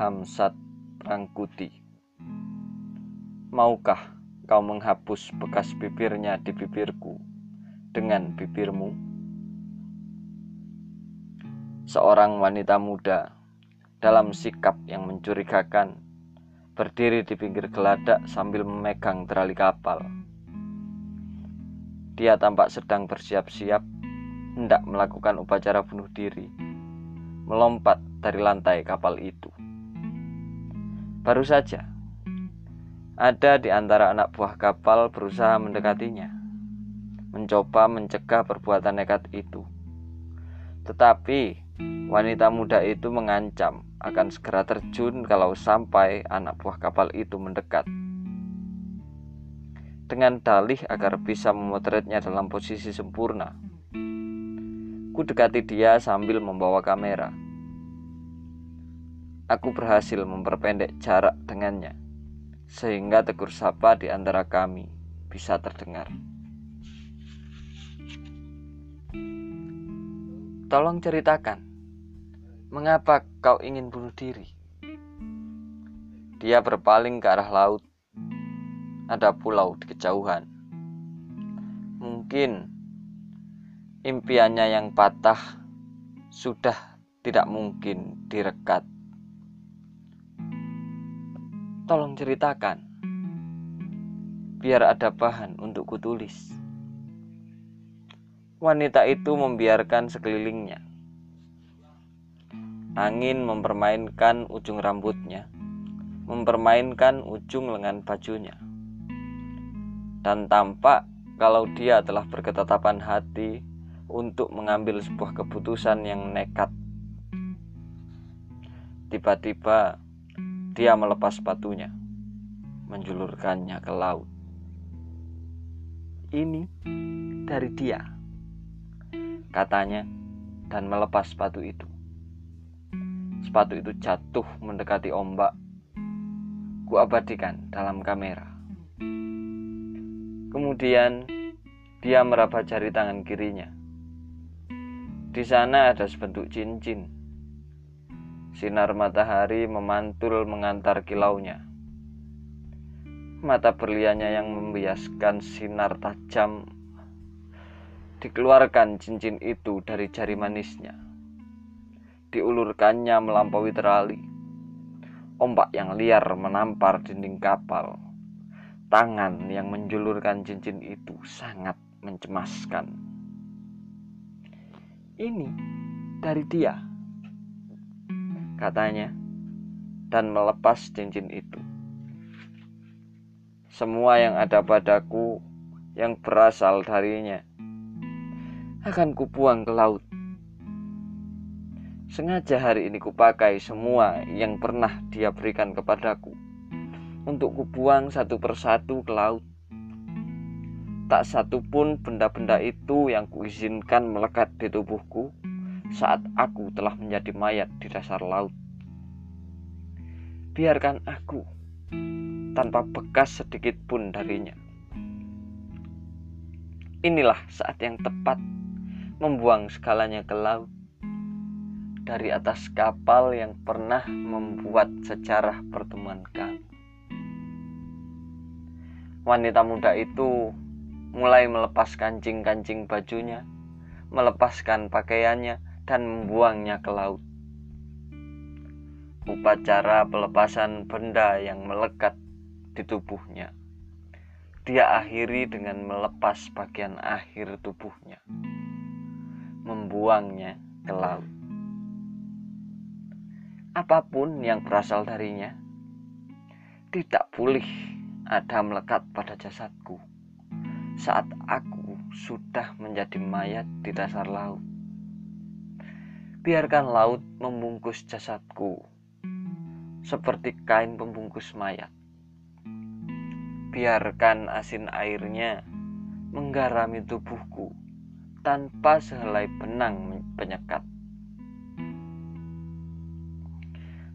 Hamsat Rangkuti Maukah kau menghapus bekas bibirnya di bibirku dengan bibirmu? Seorang wanita muda dalam sikap yang mencurigakan berdiri di pinggir geladak sambil memegang terali kapal. Dia tampak sedang bersiap-siap hendak melakukan upacara bunuh diri, melompat dari lantai kapal itu. Baru saja ada di antara anak buah kapal berusaha mendekatinya, mencoba mencegah perbuatan nekat itu. Tetapi wanita muda itu mengancam akan segera terjun kalau sampai anak buah kapal itu mendekat. Dengan dalih agar bisa memotretnya dalam posisi sempurna, ku dekati dia sambil membawa kamera aku berhasil memperpendek jarak dengannya, sehingga tegur sapa di antara kami bisa terdengar. Tolong ceritakan, mengapa kau ingin bunuh diri? Dia berpaling ke arah laut. Ada pulau di kejauhan. Mungkin impiannya yang patah sudah tidak mungkin direkat. Tolong ceritakan, biar ada bahan untuk kutulis. Wanita itu membiarkan sekelilingnya. Angin mempermainkan ujung rambutnya, mempermainkan ujung lengan bajunya. Dan tampak kalau dia telah berketetapan hati untuk mengambil sebuah keputusan yang nekat. Tiba-tiba dia melepas sepatunya, menjulurkannya ke laut. Ini dari dia, katanya, dan melepas sepatu itu. Sepatu itu jatuh mendekati ombak. Kuabadikan dalam kamera. Kemudian dia meraba jari tangan kirinya. Di sana ada sebentuk cincin Sinar matahari memantul mengantar kilaunya. Mata berliannya yang membiaskan sinar tajam dikeluarkan cincin itu dari jari manisnya. Diulurkannya melampaui terali. Ombak yang liar menampar dinding kapal. Tangan yang menjulurkan cincin itu sangat mencemaskan. Ini dari dia katanya, dan melepas cincin itu. Semua yang ada padaku yang berasal darinya akan kubuang ke laut. Sengaja hari ini kupakai semua yang pernah dia berikan kepadaku untuk kubuang satu persatu ke laut. Tak satu pun benda-benda itu yang kuizinkan melekat di tubuhku saat aku telah menjadi mayat di dasar laut. Biarkan aku tanpa bekas sedikit pun darinya. Inilah saat yang tepat membuang segalanya ke laut dari atas kapal yang pernah membuat sejarah pertemuan kami. Wanita muda itu mulai melepas kancing-kancing bajunya, melepaskan pakaiannya, dan membuangnya ke laut. Upacara pelepasan benda yang melekat di tubuhnya. Dia akhiri dengan melepas bagian akhir tubuhnya, membuangnya ke laut. Apa pun yang berasal darinya, tidak boleh ada melekat pada jasadku saat aku sudah menjadi mayat di dasar laut. Biarkan laut membungkus jasadku seperti kain pembungkus mayat. Biarkan asin airnya menggarami tubuhku tanpa sehelai benang penyekat.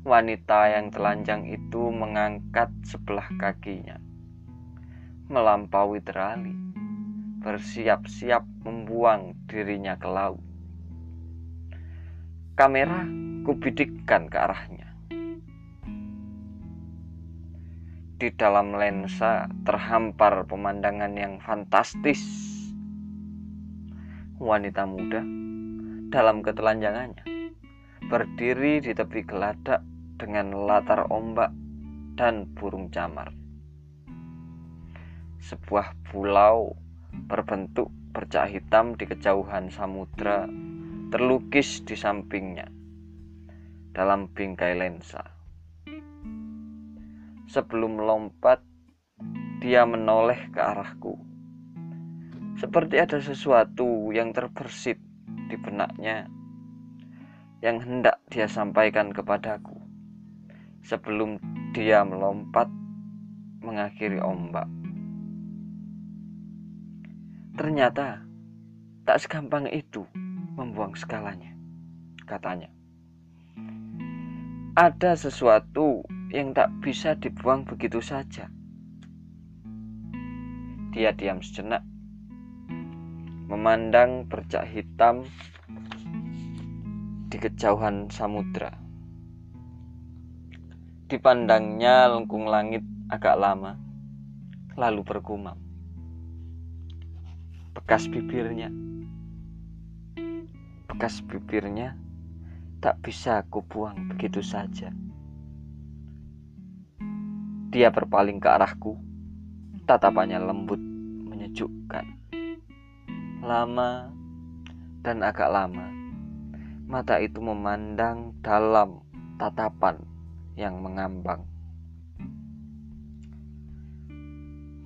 Wanita yang telanjang itu mengangkat sebelah kakinya, melampaui terali, bersiap-siap membuang dirinya ke laut. Kamera kubidikkan ke arahnya. di dalam lensa terhampar pemandangan yang fantastis. Wanita muda dalam ketelanjangannya berdiri di tepi geladak dengan latar ombak dan burung camar. Sebuah pulau berbentuk bercak hitam di kejauhan samudra terlukis di sampingnya dalam bingkai lensa. Sebelum melompat, dia menoleh ke arahku. Seperti ada sesuatu yang terbersit di benaknya yang hendak dia sampaikan kepadaku sebelum dia melompat mengakhiri ombak. Ternyata tak segampang itu membuang skalanya, katanya. Ada sesuatu yang tak bisa dibuang begitu saja. Dia diam sejenak, memandang bercak hitam di kejauhan samudra. Dipandangnya lengkung langit agak lama, lalu bergumam. Bekas bibirnya, bekas bibirnya tak bisa aku buang begitu saja. Dia berpaling ke arahku. Tatapannya lembut, menyejukkan. Lama dan agak lama, mata itu memandang dalam tatapan yang mengambang.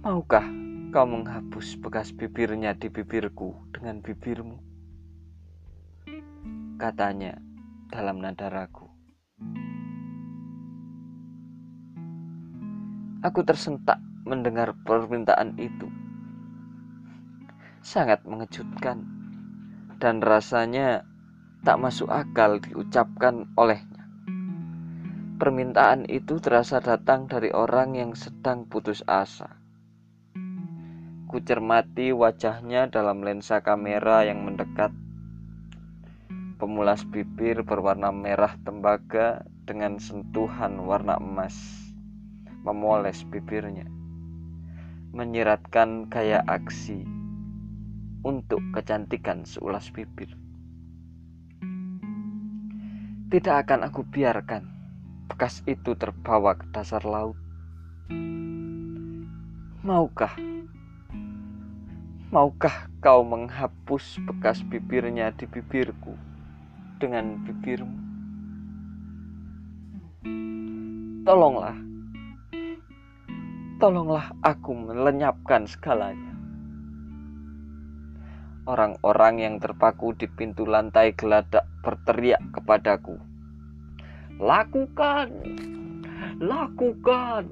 Maukah kau menghapus bekas bibirnya di bibirku dengan bibirmu? Katanya dalam nada ragu. Aku tersentak mendengar permintaan itu. Sangat mengejutkan dan rasanya tak masuk akal diucapkan olehnya. Permintaan itu terasa datang dari orang yang sedang putus asa. Kucermati wajahnya dalam lensa kamera yang mendekat. Pemulas bibir berwarna merah tembaga dengan sentuhan warna emas memoles bibirnya, menyiratkan gaya aksi untuk kecantikan seulas bibir. Tidak akan aku biarkan bekas itu terbawa ke dasar laut. Maukah? Maukah kau menghapus bekas bibirnya di bibirku dengan bibirmu? Tolonglah tolonglah aku melenyapkan segalanya. Orang-orang yang terpaku di pintu lantai geladak berteriak kepadaku. Lakukan! Lakukan!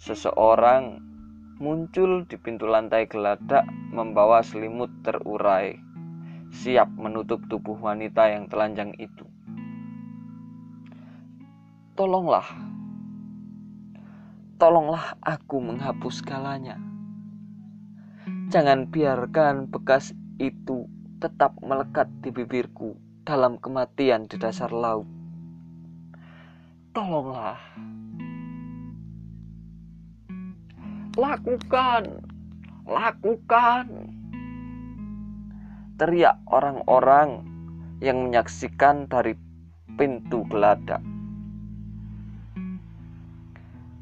Seseorang muncul di pintu lantai geladak membawa selimut terurai, siap menutup tubuh wanita yang telanjang itu tolonglah, tolonglah aku menghapus segalanya. Jangan biarkan bekas itu tetap melekat di bibirku dalam kematian di dasar laut. Tolonglah, lakukan, lakukan. Teriak orang-orang yang menyaksikan dari pintu geladak.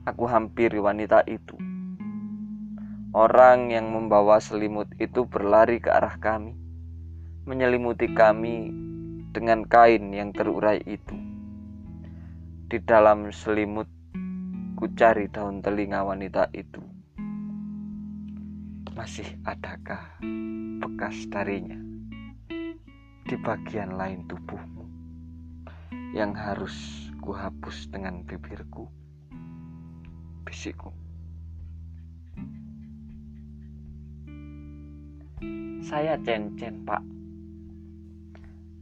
Aku hampiri wanita itu. Orang yang membawa selimut itu berlari ke arah kami, menyelimuti kami dengan kain yang terurai itu. Di dalam selimut, ku cari daun telinga wanita itu. Masih adakah bekas darinya di bagian lain tubuhmu yang harus kuhapus dengan bibirku? bisikku. Saya Cen-Cen, Pak.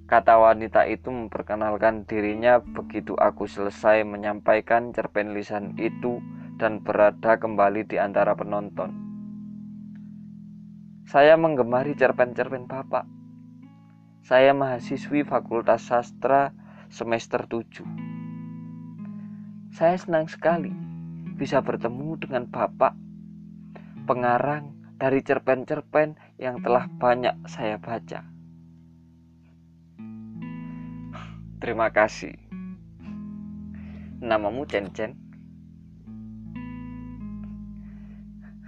Kata wanita itu memperkenalkan dirinya begitu aku selesai menyampaikan cerpen lisan itu dan berada kembali di antara penonton. Saya menggemari cerpen-cerpen Bapak. Saya mahasiswi Fakultas Sastra semester 7 Saya senang sekali bisa bertemu dengan Bapak pengarang dari cerpen-cerpen yang telah banyak saya baca. Terima kasih. Namamu Cen Cen?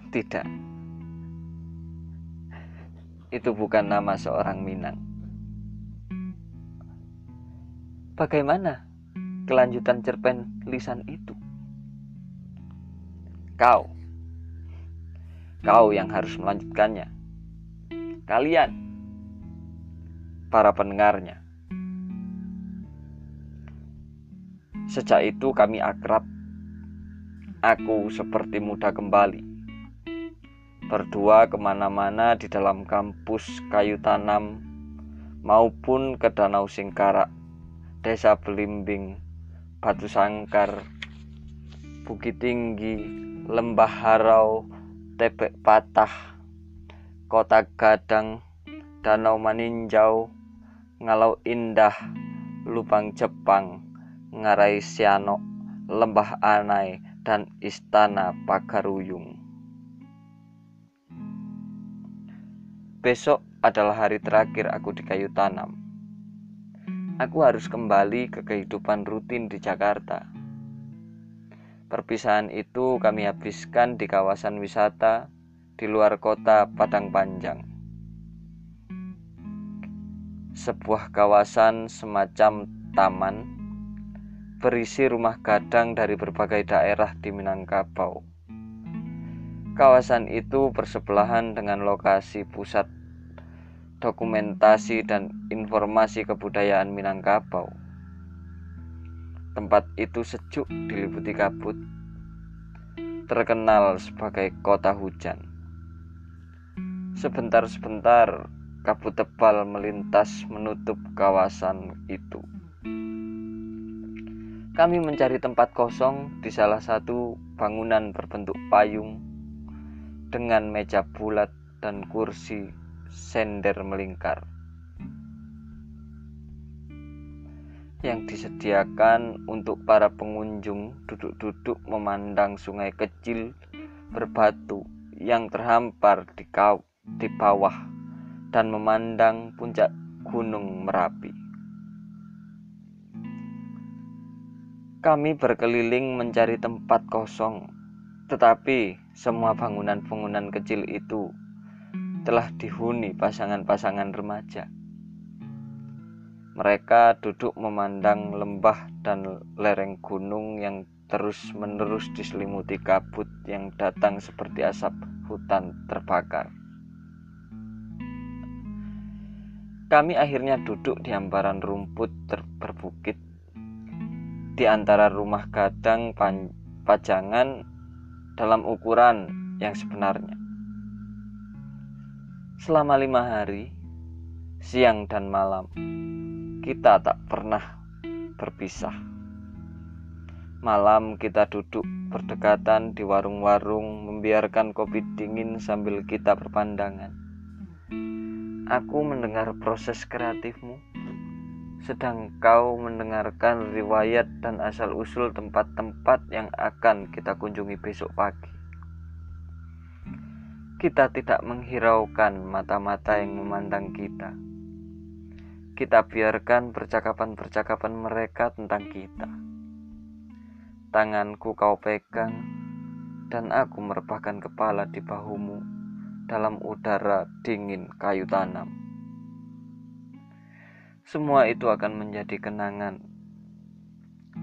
Tidak. Itu bukan nama seorang Minang. Bagaimana kelanjutan cerpen lisan itu? Kau. Kau yang harus melanjutkannya. Kalian. Para pendengarnya. Sejak itu kami akrab. Aku seperti muda kembali. Berdua ke mana-mana di dalam kampus kayu tanam maupun ke Danau Singkarak, Desa Belimbing, Batu Sangkar, Bukit Tinggi, lembah harau, tebek patah, kota gadang, danau maninjau, ngalau indah, lubang Jepang, ngarai siano, lembah anai, dan istana pagaruyung. Besok adalah hari terakhir aku di kayu tanam. Aku harus kembali ke kehidupan rutin di Jakarta Perpisahan itu kami habiskan di kawasan wisata di luar kota Padang Panjang. Sebuah kawasan semacam taman berisi rumah gadang dari berbagai daerah di Minangkabau. Kawasan itu bersebelahan dengan lokasi pusat dokumentasi dan informasi kebudayaan Minangkabau Tempat itu sejuk diliputi kabut, terkenal sebagai kota hujan. Sebentar-sebentar kabut tebal melintas menutup kawasan itu. Kami mencari tempat kosong di salah satu bangunan berbentuk payung dengan meja bulat dan kursi sender melingkar. yang disediakan untuk para pengunjung duduk-duduk memandang sungai kecil berbatu yang terhampar di, di bawah dan memandang puncak gunung Merapi. Kami berkeliling mencari tempat kosong, tetapi semua bangunan-bangunan kecil itu telah dihuni pasangan-pasangan remaja. Mereka duduk memandang lembah dan lereng gunung yang terus-menerus diselimuti kabut yang datang seperti asap hutan terbakar. Kami akhirnya duduk di hamparan rumput berbukit di antara rumah gadang pajangan dalam ukuran yang sebenarnya. Selama lima hari, siang dan malam, kita tak pernah berpisah. Malam kita duduk berdekatan di warung-warung membiarkan kopi dingin sambil kita berpandangan. Aku mendengar proses kreatifmu, sedang kau mendengarkan riwayat dan asal-usul tempat-tempat yang akan kita kunjungi besok pagi. Kita tidak menghiraukan mata-mata yang memandang kita kita biarkan percakapan-percakapan mereka tentang kita. Tanganku kau pegang, dan aku merebahkan kepala di bahumu dalam udara dingin kayu tanam. Semua itu akan menjadi kenangan.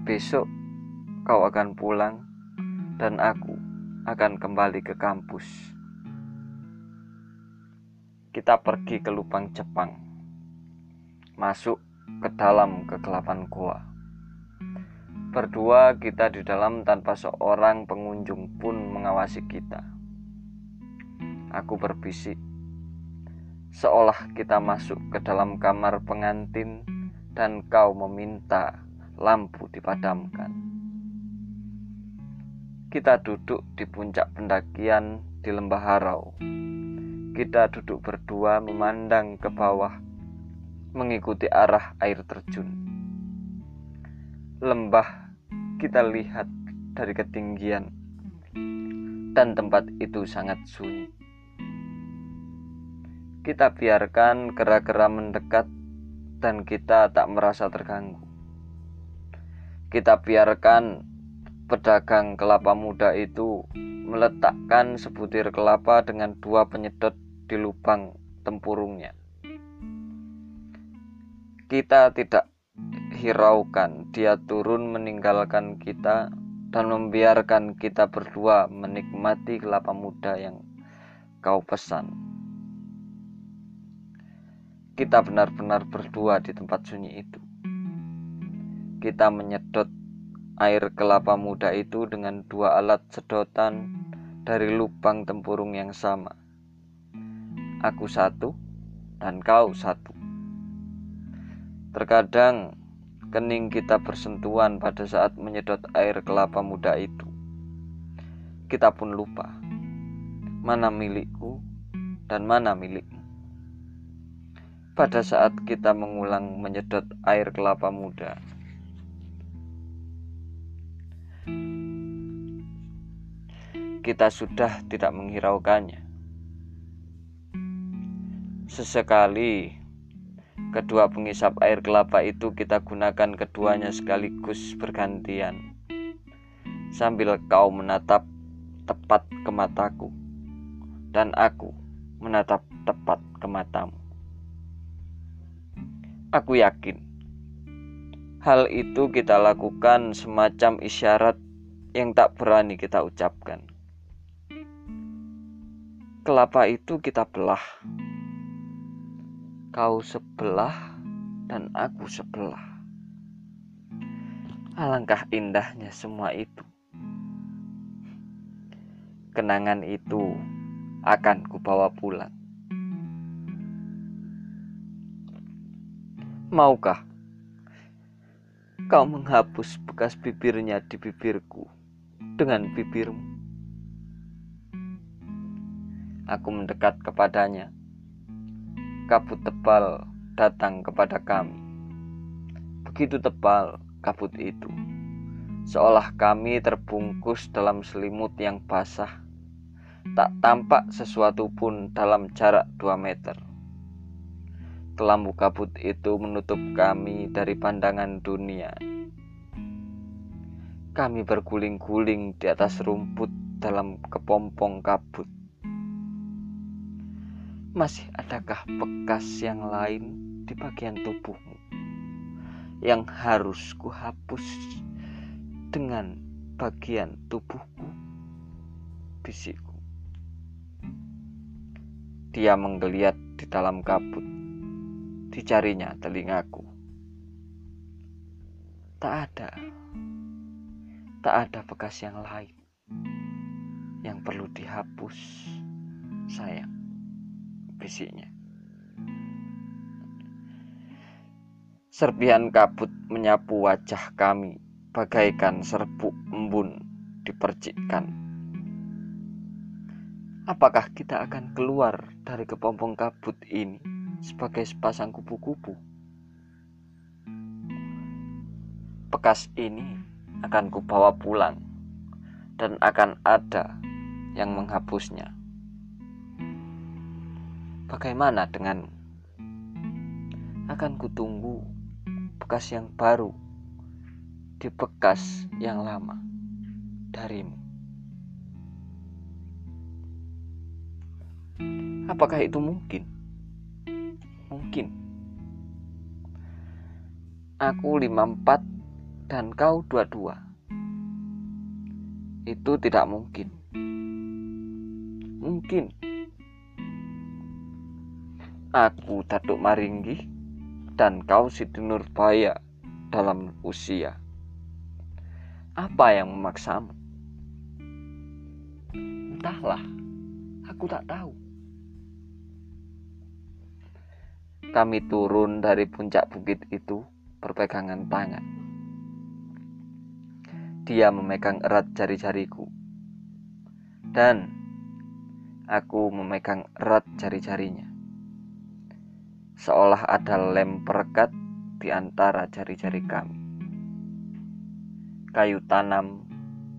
Besok kau akan pulang, dan aku akan kembali ke kampus. Kita pergi ke Lubang Jepang masuk ke dalam kegelapan gua. Berdua kita di dalam tanpa seorang pengunjung pun mengawasi kita. Aku berbisik, seolah kita masuk ke dalam kamar pengantin dan kau meminta lampu dipadamkan. Kita duduk di puncak pendakian di lembah harau. Kita duduk berdua memandang ke bawah mengikuti arah air terjun. Lembah kita lihat dari ketinggian dan tempat itu sangat sunyi. Kita biarkan kera-kera mendekat dan kita tak merasa terganggu. Kita biarkan pedagang kelapa muda itu meletakkan sebutir kelapa dengan dua penyedot di lubang tempurungnya. Kita tidak hiraukan dia turun meninggalkan kita dan membiarkan kita berdua menikmati kelapa muda yang kau pesan. Kita benar-benar berdua di tempat sunyi itu. Kita menyedot air kelapa muda itu dengan dua alat sedotan dari lubang tempurung yang sama. Aku satu dan kau satu. Terkadang kening kita bersentuhan pada saat menyedot air kelapa muda itu. Kita pun lupa mana milikku dan mana milikmu. Pada saat kita mengulang menyedot air kelapa muda, kita sudah tidak menghiraukannya. Sesekali Kedua pengisap air kelapa itu kita gunakan keduanya sekaligus bergantian. Sambil kau menatap tepat ke mataku dan aku menatap tepat ke matamu. Aku yakin hal itu kita lakukan semacam isyarat yang tak berani kita ucapkan. Kelapa itu kita belah Kau sebelah dan aku sebelah. Alangkah indahnya semua itu. Kenangan itu akan kubawa pulang. Maukah kau menghapus bekas bibirnya di bibirku dengan bibirmu? Aku mendekat kepadanya kabut tebal datang kepada kami. Begitu tebal kabut itu, seolah kami terbungkus dalam selimut yang basah. Tak tampak sesuatu pun dalam jarak 2 meter. Kelambu kabut itu menutup kami dari pandangan dunia. Kami berguling-guling di atas rumput dalam kepompong kabut. Masih adakah bekas yang lain di bagian tubuhmu yang harus kuhapus dengan bagian tubuhku? Bisikku. Dia menggeliat di dalam kabut. Dicarinya telingaku. Tak ada. Tak ada bekas yang lain yang perlu dihapus, sayang bisiknya. Serpihan kabut menyapu wajah kami bagaikan serbuk embun dipercikkan. Apakah kita akan keluar dari kepompong kabut ini sebagai sepasang kupu-kupu? Bekas ini akan kubawa pulang dan akan ada yang menghapusnya. Bagaimana dengan akan kutunggu bekas yang baru di bekas yang lama darimu. Apakah itu mungkin? Mungkin. Aku 54 dan kau 22. Itu tidak mungkin. Mungkin Aku Datuk Maringgi dan kau Siti Nurbaya dalam usia. Apa yang memaksamu? Entahlah, aku tak tahu. kami turun dari puncak bukit itu berpegangan tangan. Dia memegang erat jari-jariku. Dan aku memegang erat jari-jarinya. Seolah ada lem perekat di antara jari-jari kami. Kayu tanam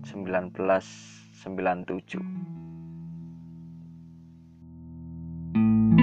1997